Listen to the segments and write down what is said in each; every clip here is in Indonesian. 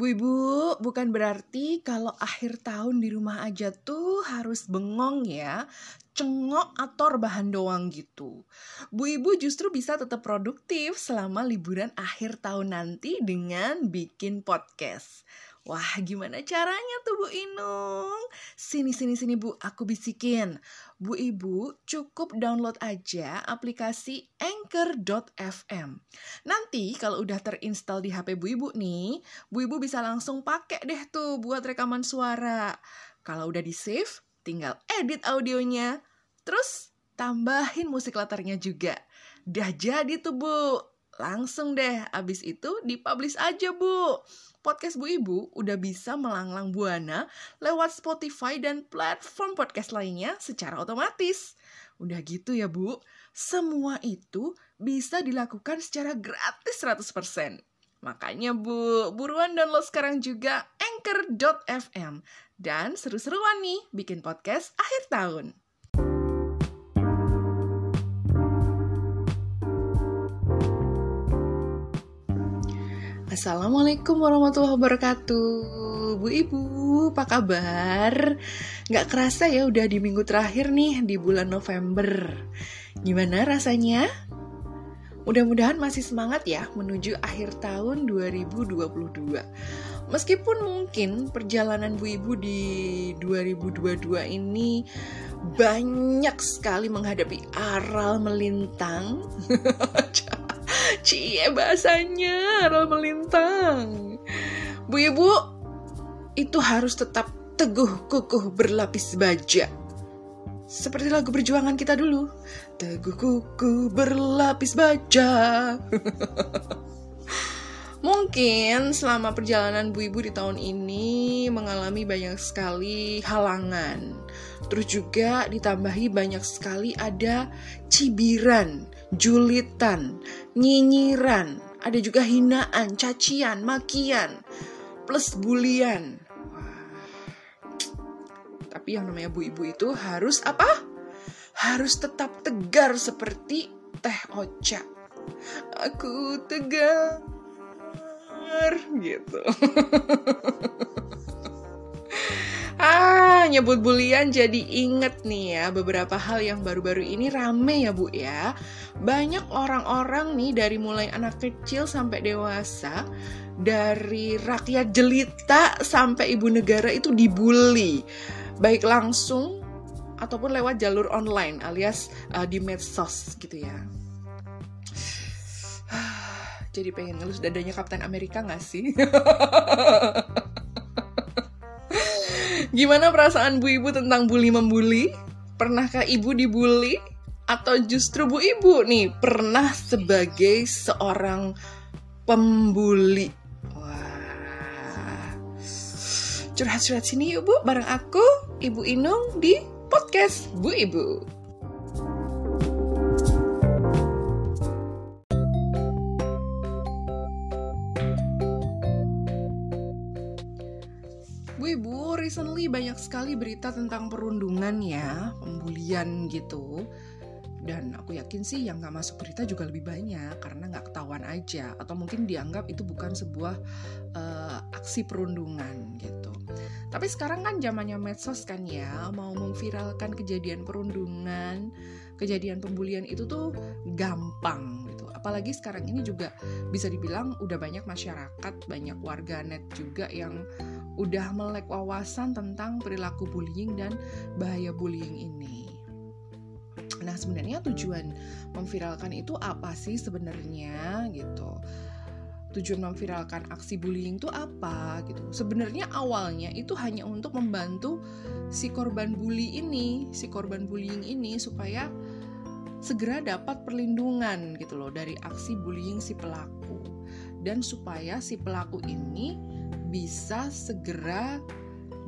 Bu Ibu, bukan berarti kalau akhir tahun di rumah aja tuh harus bengong ya, cengok atau rebahan doang gitu. Bu Ibu justru bisa tetap produktif selama liburan akhir tahun nanti dengan bikin podcast. Wah, gimana caranya tuh Bu Inung? Sini, sini, sini Bu, aku bisikin. Bu Ibu cukup download aja aplikasi Anchor.fm. Nanti kalau udah terinstall di HP Bu Ibu nih, Bu Ibu bisa langsung pakai deh tuh buat rekaman suara. Kalau udah di save, tinggal edit audionya. Terus tambahin musik latarnya juga. Dah jadi tuh Bu. Langsung deh, abis itu dipublish aja Bu podcast Bu Ibu udah bisa melanglang buana lewat Spotify dan platform podcast lainnya secara otomatis. Udah gitu ya Bu, semua itu bisa dilakukan secara gratis 100%. Makanya Bu, buruan download sekarang juga anchor.fm. Dan seru-seruan nih bikin podcast akhir tahun. Assalamualaikum warahmatullahi wabarakatuh. Bu Ibu, apa kabar? Gak kerasa ya udah di minggu terakhir nih di bulan November. Gimana rasanya? Mudah-mudahan masih semangat ya menuju akhir tahun 2022 Meskipun mungkin perjalanan Bu Ibu di 2022 ini banyak sekali menghadapi aral melintang Cie bahasanya rel melintang. Bu ibu itu harus tetap teguh kukuh berlapis baja. Seperti lagu perjuangan kita dulu. Teguh kukuh berlapis baja. Mungkin selama perjalanan Bu Ibu di tahun ini mengalami banyak sekali halangan. Terus juga ditambahi banyak sekali ada cibiran, julitan, nyinyiran, ada juga hinaan, cacian, makian, plus bulian. Tapi yang namanya Bu Ibu itu harus apa? Harus tetap tegar seperti teh oca. Aku tegar gitu. nyebut bulian jadi inget nih ya beberapa hal yang baru-baru ini rame ya Bu ya. Banyak orang-orang nih dari mulai anak kecil sampai dewasa, dari rakyat jelita sampai ibu negara itu dibully. Baik langsung ataupun lewat jalur online alias uh, di medsos gitu ya jadi pengen ngelus dadanya Kapten Amerika gak sih? Gimana perasaan Bu Ibu tentang bully membuli? Pernahkah Ibu dibully? Atau justru Bu Ibu nih pernah sebagai seorang pembuli? Wah. Curhat-curhat sini yuk Bu, bareng aku, Ibu Inung di podcast Bu Ibu. Recently banyak sekali berita tentang perundungan ya, pembulian gitu. Dan aku yakin sih yang nggak masuk berita juga lebih banyak karena nggak ketahuan aja atau mungkin dianggap itu bukan sebuah uh, aksi perundungan gitu. Tapi sekarang kan zamannya medsos kan ya, mau memviralkan kejadian perundungan, kejadian pembulian itu tuh gampang gitu. Apalagi sekarang ini juga bisa dibilang udah banyak masyarakat, banyak warga net juga yang udah melek wawasan tentang perilaku bullying dan bahaya bullying ini. Nah, sebenarnya tujuan memviralkan itu apa sih sebenarnya gitu? Tujuan memviralkan aksi bullying itu apa gitu? Sebenarnya awalnya itu hanya untuk membantu si korban bully ini, si korban bullying ini supaya segera dapat perlindungan gitu loh dari aksi bullying si pelaku dan supaya si pelaku ini bisa segera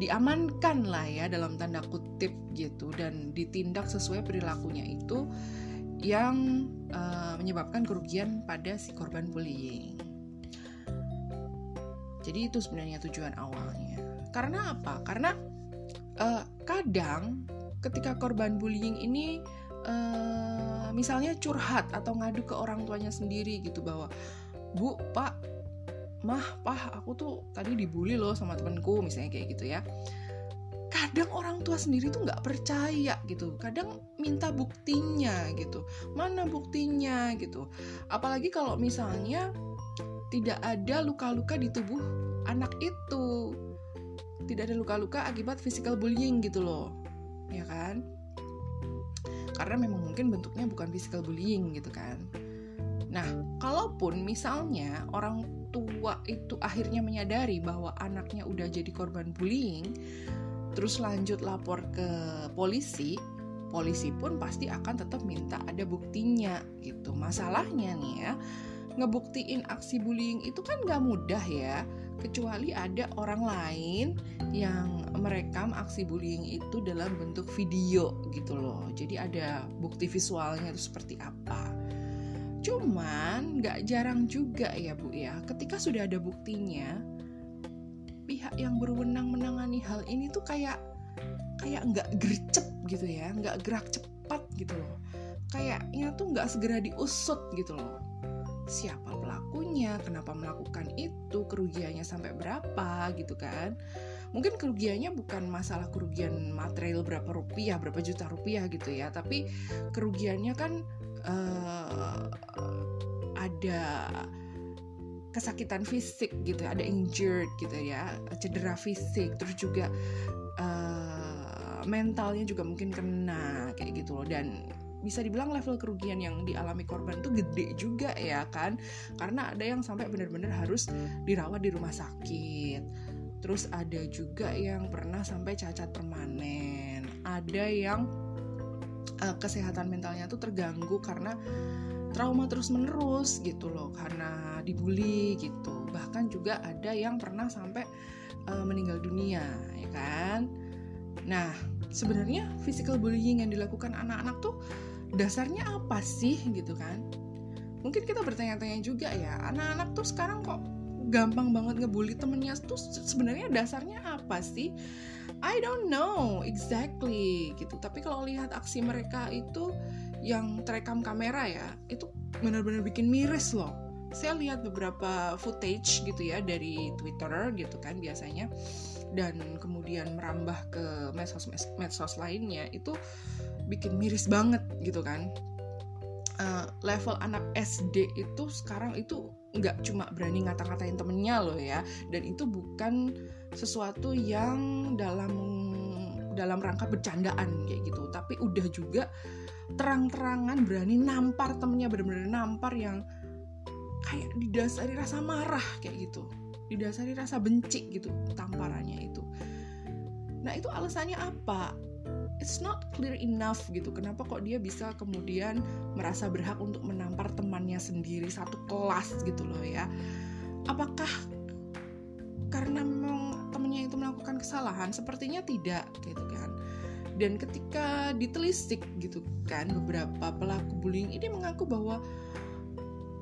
diamankan lah ya dalam tanda kutip gitu dan ditindak sesuai perilakunya itu yang uh, menyebabkan kerugian pada si korban bullying. Jadi itu sebenarnya tujuan awalnya. Karena apa? Karena uh, kadang ketika korban bullying ini uh, misalnya curhat atau ngadu ke orang tuanya sendiri gitu bahwa Bu, Pak, mah pah aku tuh tadi dibully loh sama temenku misalnya kayak gitu ya. Kadang orang tua sendiri tuh nggak percaya gitu. Kadang minta buktinya gitu. Mana buktinya gitu. Apalagi kalau misalnya tidak ada luka-luka di tubuh anak itu. Tidak ada luka-luka akibat physical bullying gitu loh. Ya kan karena memang mungkin bentuknya bukan physical bullying gitu kan nah kalaupun misalnya orang tua itu akhirnya menyadari bahwa anaknya udah jadi korban bullying, terus lanjut lapor ke polisi, polisi pun pasti akan tetap minta ada buktinya gitu. Masalahnya nih ya, ngebuktiin aksi bullying itu kan gak mudah ya, kecuali ada orang lain yang merekam aksi bullying itu dalam bentuk video gitu loh. Jadi ada bukti visualnya itu seperti apa. Cuman nggak jarang juga ya Bu ya, ketika sudah ada buktinya, pihak yang berwenang menangani hal ini tuh kayak kayak nggak gercep gitu ya, nggak gerak cepat gitu loh. Kayaknya tuh nggak segera diusut gitu loh. Siapa pelakunya, kenapa melakukan itu, kerugiannya sampai berapa gitu kan. Mungkin kerugiannya bukan masalah kerugian material berapa rupiah, berapa juta rupiah gitu ya, tapi kerugiannya kan uh, ada kesakitan fisik gitu ada injured gitu ya cedera fisik terus juga uh, mentalnya juga mungkin kena kayak gitu loh dan bisa dibilang level kerugian yang dialami korban tuh gede juga ya kan? Karena ada yang sampai benar-benar harus dirawat di rumah sakit. Terus ada juga yang pernah sampai cacat permanen. Ada yang uh, kesehatan mentalnya tuh terganggu karena trauma terus menerus gitu loh karena dibully gitu. Bahkan juga ada yang pernah sampai uh, meninggal dunia ya kan? Nah sebenarnya physical bullying yang dilakukan anak-anak tuh dasarnya apa sih gitu kan mungkin kita bertanya-tanya juga ya anak-anak tuh sekarang kok gampang banget ngebully temennya tuh sebenarnya dasarnya apa sih I don't know exactly gitu. Tapi kalau lihat aksi mereka itu yang terekam kamera ya, itu benar-benar bikin miris loh. Saya lihat beberapa footage gitu ya dari Twitter gitu kan biasanya dan kemudian merambah ke medsos medsos lainnya itu bikin miris banget gitu kan. Uh, level anak SD itu sekarang itu nggak cuma berani ngata-ngatain temennya loh ya. Dan itu bukan sesuatu yang dalam dalam rangka bercandaan kayak gitu. Tapi udah juga terang-terangan berani nampar temennya bener-bener nampar yang kayak didasari rasa marah kayak gitu. Didasari rasa benci gitu tamparannya itu. Nah itu alasannya apa it's not clear enough gitu. Kenapa kok dia bisa kemudian merasa berhak untuk menampar temannya sendiri satu kelas gitu loh ya? Apakah karena memang temennya itu melakukan kesalahan sepertinya tidak gitu kan? Dan ketika ditelisik gitu kan beberapa pelaku bullying ini mengaku bahwa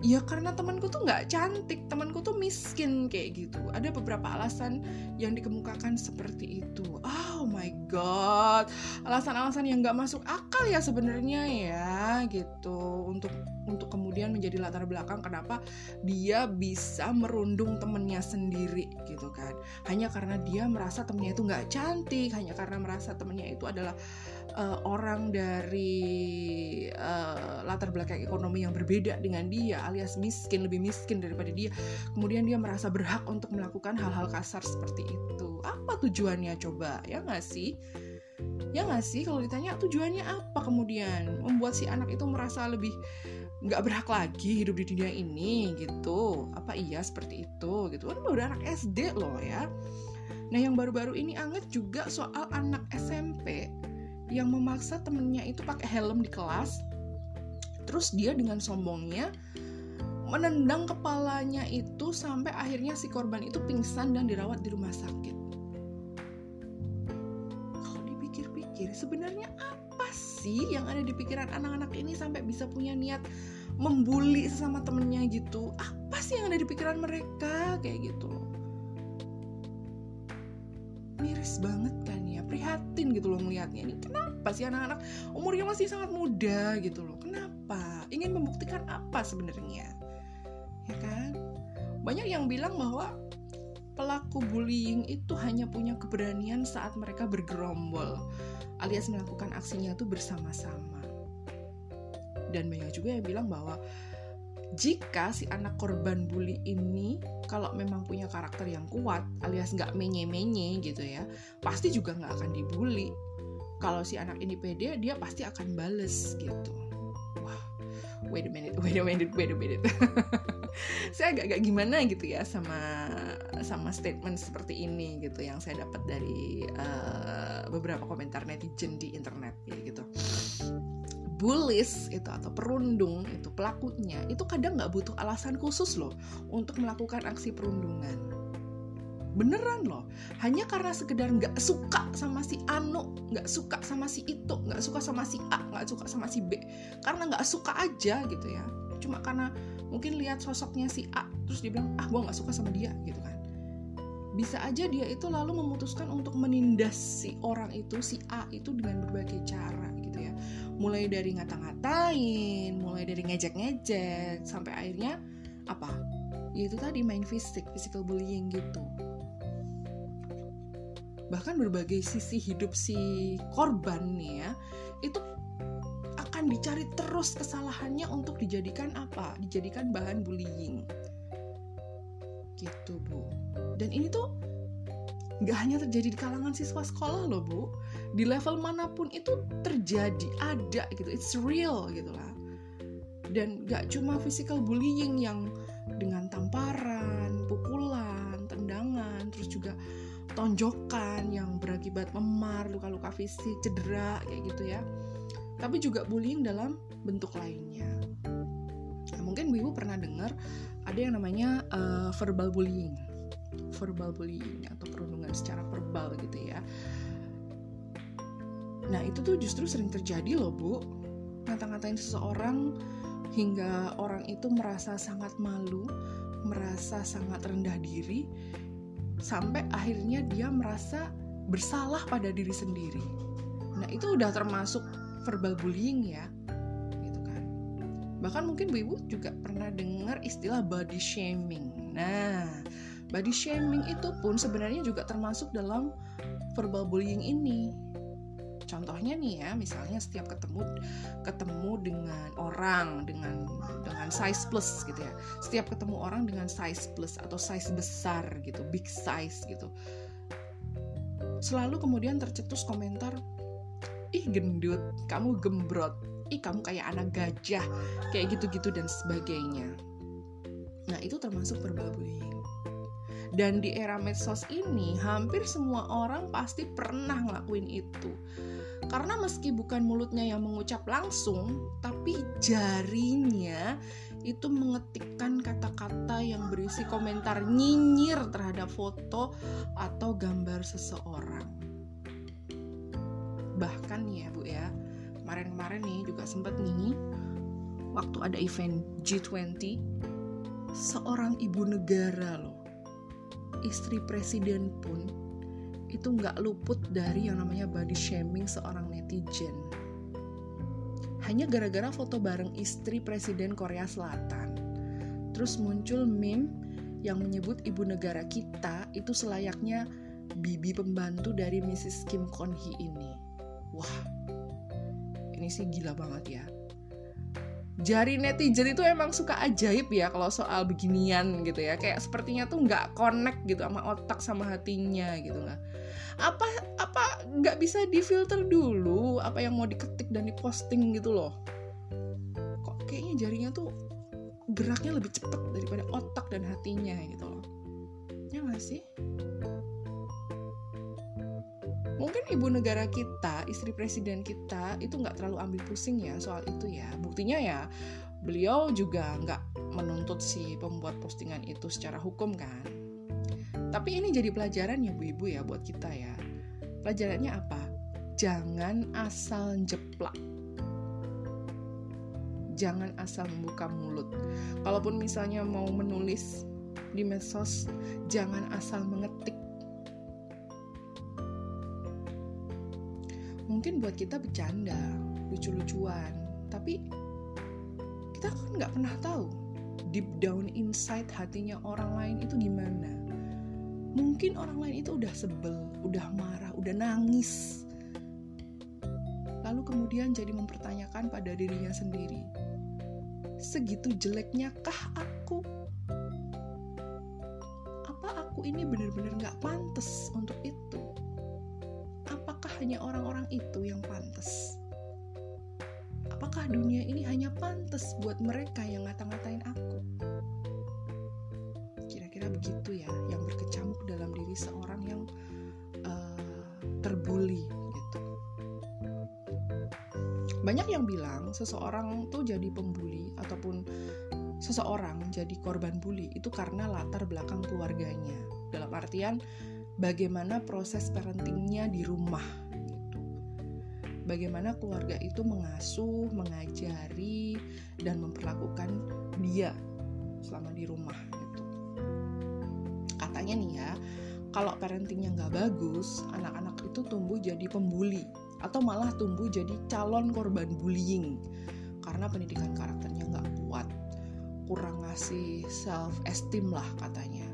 ya karena temanku tuh nggak cantik. Temanku tuh miskin kayak gitu. Ada beberapa alasan yang dikemukakan seperti itu. Oh my god. Alasan-alasan yang nggak masuk akal ya sebenarnya ya gitu. Untuk untuk kemudian menjadi latar belakang kenapa dia bisa merundung temennya sendiri gitu kan. Hanya karena dia merasa temennya itu nggak cantik hanya karena merasa temennya itu adalah uh, orang dari uh, latar belakang ekonomi yang berbeda dengan dia alias miskin lebih miskin daripada dia. Kemudian dia merasa berhak untuk melakukan hal-hal kasar seperti itu. Apa tujuannya coba? Ya nggak sih? Ya nggak sih? Kalau ditanya tujuannya apa kemudian? Membuat si anak itu merasa lebih nggak berhak lagi hidup di dunia ini gitu. Apa iya seperti itu gitu. Kan baru anak SD loh ya. Nah yang baru-baru ini anget juga soal anak SMP yang memaksa temennya itu pakai helm di kelas. Terus dia dengan sombongnya menendang kepalanya itu sampai akhirnya si korban itu pingsan dan dirawat di rumah sakit. Kalau dipikir-pikir sebenarnya apa sih yang ada di pikiran anak-anak ini sampai bisa punya niat membuli sama temennya gitu? Apa sih yang ada di pikiran mereka? Kayak gitu. Miris banget kan prihatin gitu loh melihatnya ini kenapa sih anak-anak umurnya masih sangat muda gitu loh? Kenapa? Ingin membuktikan apa sebenarnya? Ya kan? Banyak yang bilang bahwa pelaku bullying itu hanya punya keberanian saat mereka bergerombol alias melakukan aksinya itu bersama-sama. Dan banyak juga yang bilang bahwa jika si anak korban bully ini kalau memang punya karakter yang kuat alias nggak menye-menye gitu ya pasti juga nggak akan dibully. Kalau si anak ini pede dia pasti akan bales gitu. Wah wait a minute wait a minute wait a minute. Saya agak-agak gimana gitu ya sama sama statement seperti ini gitu yang saya dapat dari uh, beberapa komentar netizen di internet gitu bullies itu atau perundung itu pelakunya itu kadang nggak butuh alasan khusus loh untuk melakukan aksi perundungan. Beneran loh hanya karena sekedar nggak suka sama si Anu nggak suka sama si itu nggak suka sama si A nggak suka sama si B. Karena nggak suka aja gitu ya cuma karena mungkin lihat sosoknya si A terus dia bilang ah gue nggak suka sama dia gitu kan bisa aja dia itu lalu memutuskan untuk menindas si orang itu si A itu dengan berbagai cara gitu ya. Mulai dari ngata-ngatain mulai dari ngejek-ngejek sampai akhirnya apa? Ya itu tadi main fisik physical bullying gitu. Bahkan berbagai sisi hidup si korban nih ya itu akan dicari terus kesalahannya untuk dijadikan apa? Dijadikan bahan bullying gitu bu dan ini tuh nggak hanya terjadi di kalangan siswa sekolah loh bu di level mana pun itu terjadi ada gitu it's real gitu lah dan gak cuma physical bullying yang dengan tamparan, pukulan, tendangan, terus juga tonjokan yang berakibat memar, luka-luka fisik, cedera kayak gitu ya. Tapi juga bullying dalam bentuk lainnya. Nah, mungkin ibu pernah dengar ada yang namanya uh, verbal bullying, verbal bullying atau perundungan secara verbal gitu ya. Nah itu tuh justru sering terjadi loh bu. Ngata-ngatain seseorang hingga orang itu merasa sangat malu Merasa sangat rendah diri Sampai akhirnya dia merasa bersalah pada diri sendiri. Nah itu udah termasuk verbal bullying ya Bahkan mungkin bu ibu juga pernah dengar istilah body shaming. Nah body shaming itu pun sebenarnya juga termasuk dalam verbal bullying ini. Contohnya nih ya misalnya setiap ketemu ketemu dengan orang dengan dengan size plus gitu ya. Setiap ketemu orang dengan size plus atau size besar gitu big size gitu. Selalu kemudian tercetus komentar ih gendut kamu gembrot ih kamu kayak anak gajah kayak gitu-gitu dan sebagainya. Nah itu termasuk verbal dan di era medsos ini hampir semua orang pasti pernah ngelakuin itu. Karena meski bukan mulutnya yang mengucap langsung, tapi jarinya itu mengetikkan kata-kata yang berisi komentar nyinyir terhadap foto atau gambar seseorang. Bahkan ya Bu ya, kemarin-kemarin nih juga sempat nih waktu ada event G20 seorang ibu negara loh istri presiden pun itu nggak luput dari yang namanya body shaming seorang netizen. Hanya gara-gara foto bareng istri Presiden Korea Selatan. Terus muncul meme yang menyebut ibu negara kita itu selayaknya bibi pembantu dari Mrs. Kim Kon Hee ini. Wah, sih gila banget ya. Jari netizen itu emang suka ajaib ya kalau soal beginian gitu ya. Kayak sepertinya tuh nggak connect gitu sama otak sama hatinya gitu nggak apa apa nggak bisa difilter dulu apa yang mau diketik dan diposting gitu loh kok kayaknya jarinya tuh geraknya lebih cepet daripada otak dan hatinya gitu loh ya nggak sih mungkin ibu negara kita istri presiden kita itu nggak terlalu ambil pusing ya soal itu ya buktinya ya beliau juga nggak menuntut si pembuat postingan itu secara hukum kan tapi ini jadi pelajaran ya bu ibu ya buat kita ya. Pelajarannya apa? Jangan asal jeplak. Jangan asal membuka mulut. Kalaupun misalnya mau menulis di medsos, jangan asal mengetik. Mungkin buat kita bercanda, lucu-lucuan, tapi kita kan nggak pernah tahu deep down inside hatinya orang lain itu gimana. Mungkin orang lain itu udah sebel udah marah udah nangis. Lalu kemudian jadi mempertanyakan pada dirinya sendiri segitu jeleknya kah aku? Apa aku ini benar-benar gak pantas untuk itu hanya orang-orang itu yang pantas apakah dunia ini hanya pantas buat mereka yang ngata-ngatain aku? Kira-kira begitu ya, yang berkecamuk dalam diri seorang yang uh, terbuli gitu. Banyak yang bilang seseorang tuh jadi pembuli ataupun seseorang jadi korban bully itu karena latar belakang keluarganya. Dalam artian bagaimana proses parentingnya di rumah bagaimana keluarga itu mengasuh, mengajari, dan memperlakukan dia selama di rumah gitu. Katanya nih ya, kalau parentingnya nggak bagus, anak-anak itu tumbuh jadi pembuli atau malah tumbuh jadi calon korban bullying karena pendidikan karakternya nggak kuat, kurang ngasih self esteem lah katanya,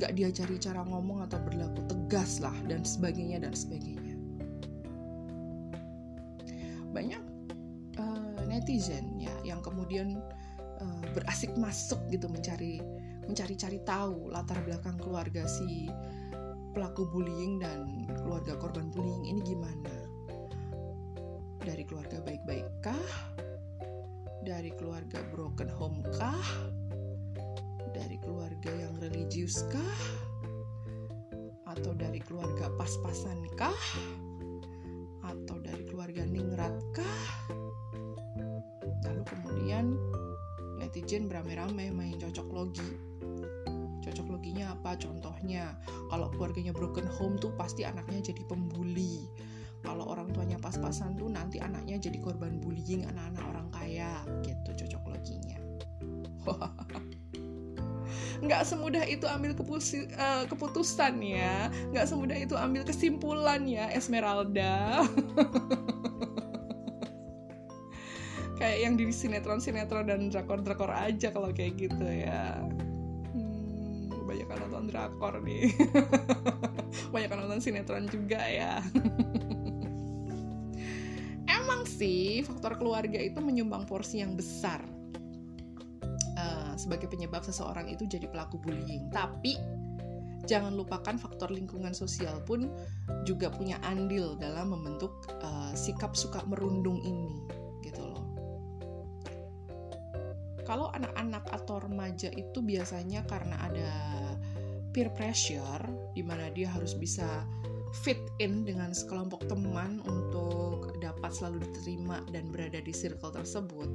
nggak diajari cara ngomong atau berlaku tegas lah dan sebagainya dan sebagainya banyak uh, netizen ya yang kemudian uh, berasik masuk gitu mencari mencari-cari tahu latar belakang keluarga si pelaku bullying dan keluarga korban bullying ini gimana. Dari keluarga baik-baik kah? Dari keluarga broken home kah? Dari keluarga yang religius kah? Atau dari keluarga pas-pasan kah atau dari keluarga ningrat kah? Lalu kemudian netizen beramai-ramai main cocok logi. Cocok loginya apa? Contohnya, kalau keluarganya broken home tuh pasti anaknya jadi pembuli. Kalau orang tuanya pas-pasan tuh nanti anaknya jadi korban bullying anak-anak orang kaya gitu cocok loginya. nggak semudah itu ambil kepusi, uh, keputusan ya. Nggak semudah itu ambil kesimpulan ya Esmeralda. Kayak yang di sinetron sinetron dan drakor drakor aja kalau kayak gitu ya. Hmm, banyak nonton drakor nih. Banyak nonton sinetron juga ya. Emang sih faktor keluarga itu menyumbang porsi yang besar sebagai penyebab seseorang itu jadi pelaku bullying. Tapi jangan lupakan faktor lingkungan sosial pun juga punya andil dalam membentuk uh, sikap suka merundung ini, gitu loh. Kalau anak-anak atau remaja itu biasanya karena ada peer pressure, di mana dia harus bisa fit in dengan sekelompok teman untuk dapat selalu diterima dan berada di circle tersebut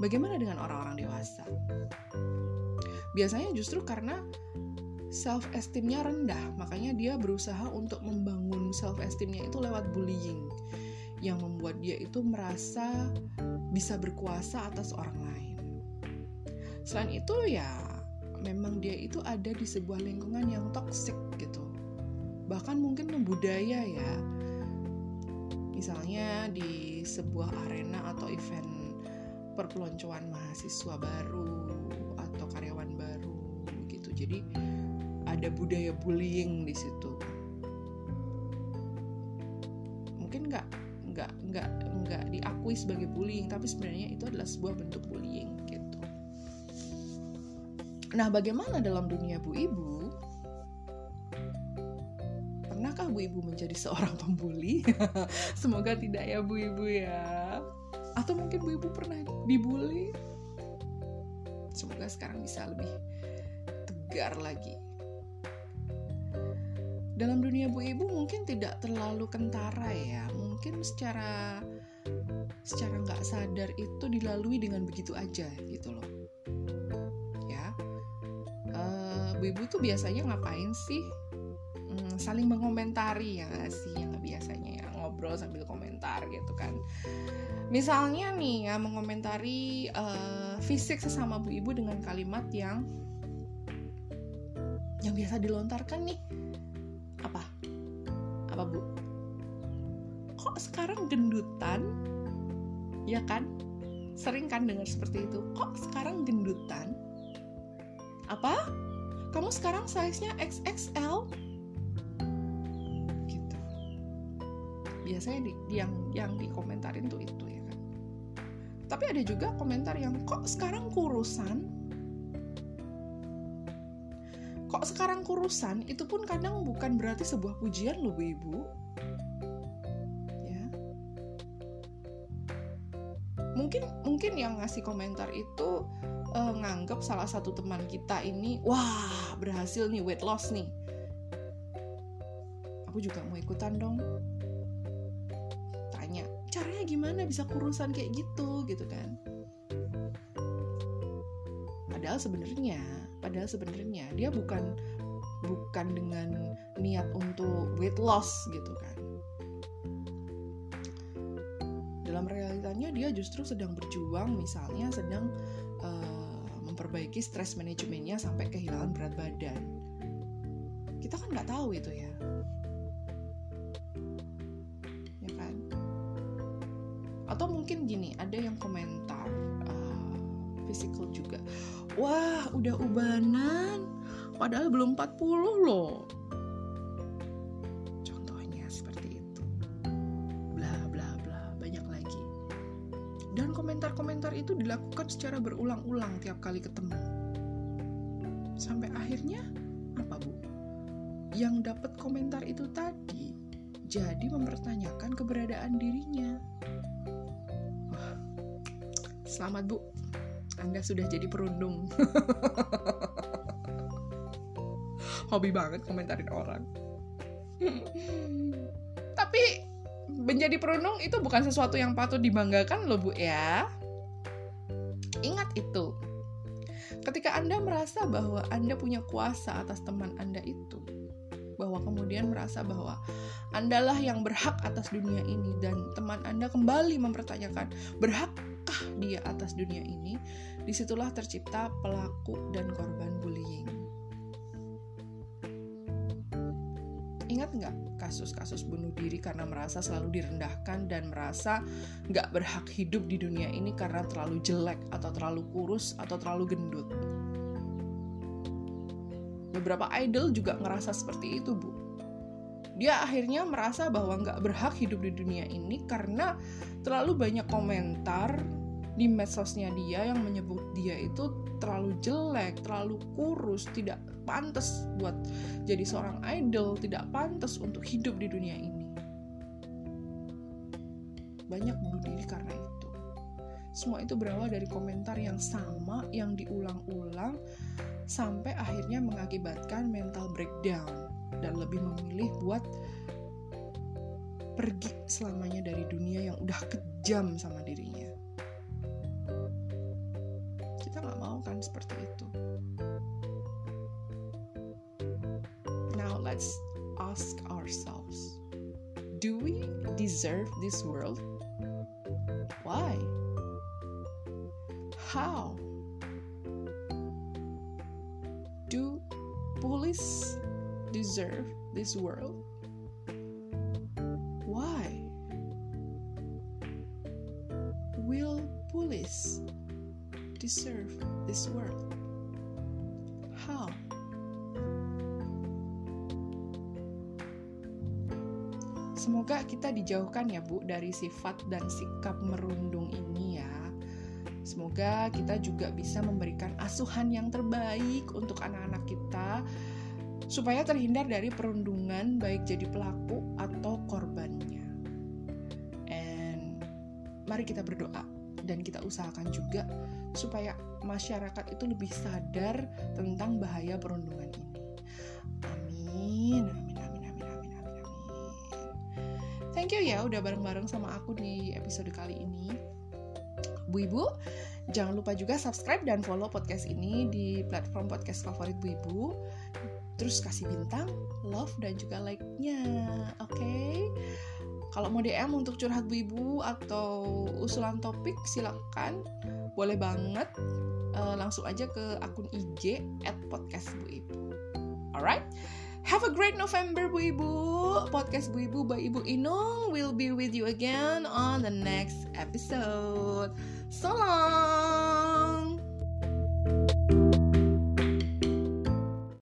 Bagaimana dengan orang-orang dewasa? Biasanya justru karena self esteemnya rendah, makanya dia berusaha untuk membangun self esteemnya itu lewat bullying yang membuat dia itu merasa bisa berkuasa atas orang lain. Selain itu ya memang dia itu ada di sebuah lingkungan yang toksik gitu. Bahkan mungkin membudaya ya. Misalnya di sebuah arena atau event perpeloncoan mahasiswa baru atau karyawan baru gitu. Jadi ada budaya bullying di situ. Mungkin nggak nggak nggak nggak diakui sebagai bullying tapi sebenarnya itu adalah sebuah bentuk bullying gitu. Nah bagaimana dalam dunia bu ibu? Pernahkah bu ibu menjadi seorang pembuli? Semoga tidak ya bu ibu ya atau mungkin bu ibu pernah dibully? Semoga sekarang bisa lebih tegar lagi. Dalam dunia bu ibu mungkin tidak terlalu kentara ya. Mungkin secara secara nggak sadar itu dilalui dengan begitu aja gitu loh. Ya. Uh, bu ibu tuh biasanya ngapain sih saling mengomentari ya sih? Yang biasanya ya ngobrol sambil komentar gitu kan. Misalnya nih ya mengomentari uh, fisik sesama bu ibu dengan kalimat yang yang biasa dilontarkan nih. Apa? Apa bu? Kok sekarang gendutan? Ya kan? Sering kan dengar seperti itu. Kok sekarang gendutan? Apa? Kamu sekarang size-nya XXL biasanya di, yang yang dikomentarin tuh itu ya kan? Tapi ada juga komentar yang kok sekarang kurusan? Kok sekarang kurusan? Itu pun kadang bukan berarti sebuah pujian loh bu ibu. Ya. Mungkin mungkin yang ngasih komentar itu uh, nganggap salah satu teman kita ini wah berhasil nih weight loss nih. Aku juga mau ikutan dong gimana bisa kurusan kayak gitu gitu kan. Padahal sebenarnya padahal sebenarnya dia bukan bukan dengan niat untuk weight loss gitu kan. Dalam realitanya dia justru sedang berjuang misalnya sedang uh, memperbaiki stres manajemennya sampai kehilangan berat badan. Kita kan nggak tahu itu ya ya atau mungkin gini ada yang komentar uh, physical juga wah udah ubanan padahal belum 40 loh komentar-komentar itu dilakukan secara berulang-ulang tiap kali ketemu. Sampai akhirnya apa bu? Yang dapat komentar itu tadi jadi mempertanyakan keberadaan dirinya. Selamat bu, Anda sudah jadi perundung. Hobi banget komentarin orang. Tapi menjadi perundung itu bukan sesuatu yang patut dibanggakan loh Bu ya. Ingat itu. Ketika Anda merasa bahwa Anda punya kuasa atas teman Anda itu, bahwa kemudian merasa bahwa Andalah yang berhak atas dunia ini dan teman Anda kembali mempertanyakan, berhakkah dia atas dunia ini? Di situlah tercipta pelaku dan korban bullying. Ingat nggak kasus-kasus bunuh diri karena merasa selalu direndahkan dan merasa nggak berhak hidup di dunia ini karena terlalu jelek atau terlalu kurus atau terlalu gendut. Beberapa idol juga ngerasa seperti itu, Bu. Dia akhirnya merasa bahwa nggak berhak hidup di dunia ini karena terlalu banyak komentar di medsosnya dia yang menyebut dia itu terlalu jelek, terlalu kurus, tidak pantas buat jadi seorang idol, tidak pantas untuk hidup di dunia ini. Banyak bunuh diri karena itu. Semua itu berawal dari komentar yang sama yang diulang-ulang sampai akhirnya mengakibatkan mental breakdown dan lebih memilih buat pergi selamanya dari dunia yang udah kejam sama dirinya. Kan seperti itu. Now let's ask ourselves, do we deserve this world? Why? How? Do police deserve this world? Deserve this world? How? Semoga kita dijauhkan ya Bu dari sifat dan sikap merundung ini ya. Semoga kita juga bisa memberikan asuhan yang terbaik untuk anak-anak kita supaya terhindar dari perundungan baik jadi pelaku atau korbannya. And mari kita berdoa dan kita usahakan juga supaya masyarakat itu lebih sadar tentang bahaya perundungan ini. Amin. Amin amin amin amin amin amin. Thank you ya udah bareng-bareng sama aku di episode kali ini. Bu Ibu, jangan lupa juga subscribe dan follow podcast ini di platform podcast favorit Bu Ibu. Terus kasih bintang, love dan juga like-nya. Oke. Okay? Kalau mau DM untuk curhat Bu Ibu atau usulan topik silakan boleh banget uh, langsung aja ke akun IG at podcast Bu Ibu. Alright, Have a great November Bu Ibu. Podcast Bu Ibu by Ibu Inung will be with you again on the next episode. So long.